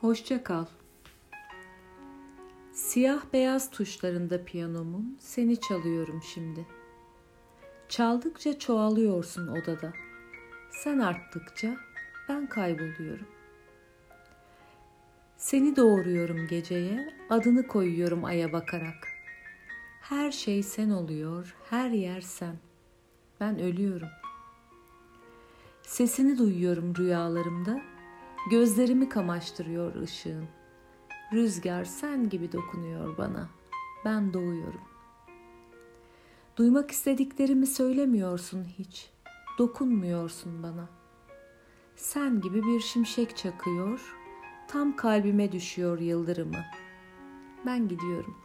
Hoşça kal. Siyah beyaz tuşlarında piyanomun seni çalıyorum şimdi. Çaldıkça çoğalıyorsun odada. Sen arttıkça ben kayboluyorum. Seni doğuruyorum geceye, adını koyuyorum aya bakarak. Her şey sen oluyor, her yer sen. Ben ölüyorum. Sesini duyuyorum rüyalarımda, gözlerimi kamaştırıyor ışığın. Rüzgar sen gibi dokunuyor bana. Ben doğuyorum. Duymak istediklerimi söylemiyorsun hiç. Dokunmuyorsun bana. Sen gibi bir şimşek çakıyor, tam kalbime düşüyor yıldırımı. Ben gidiyorum.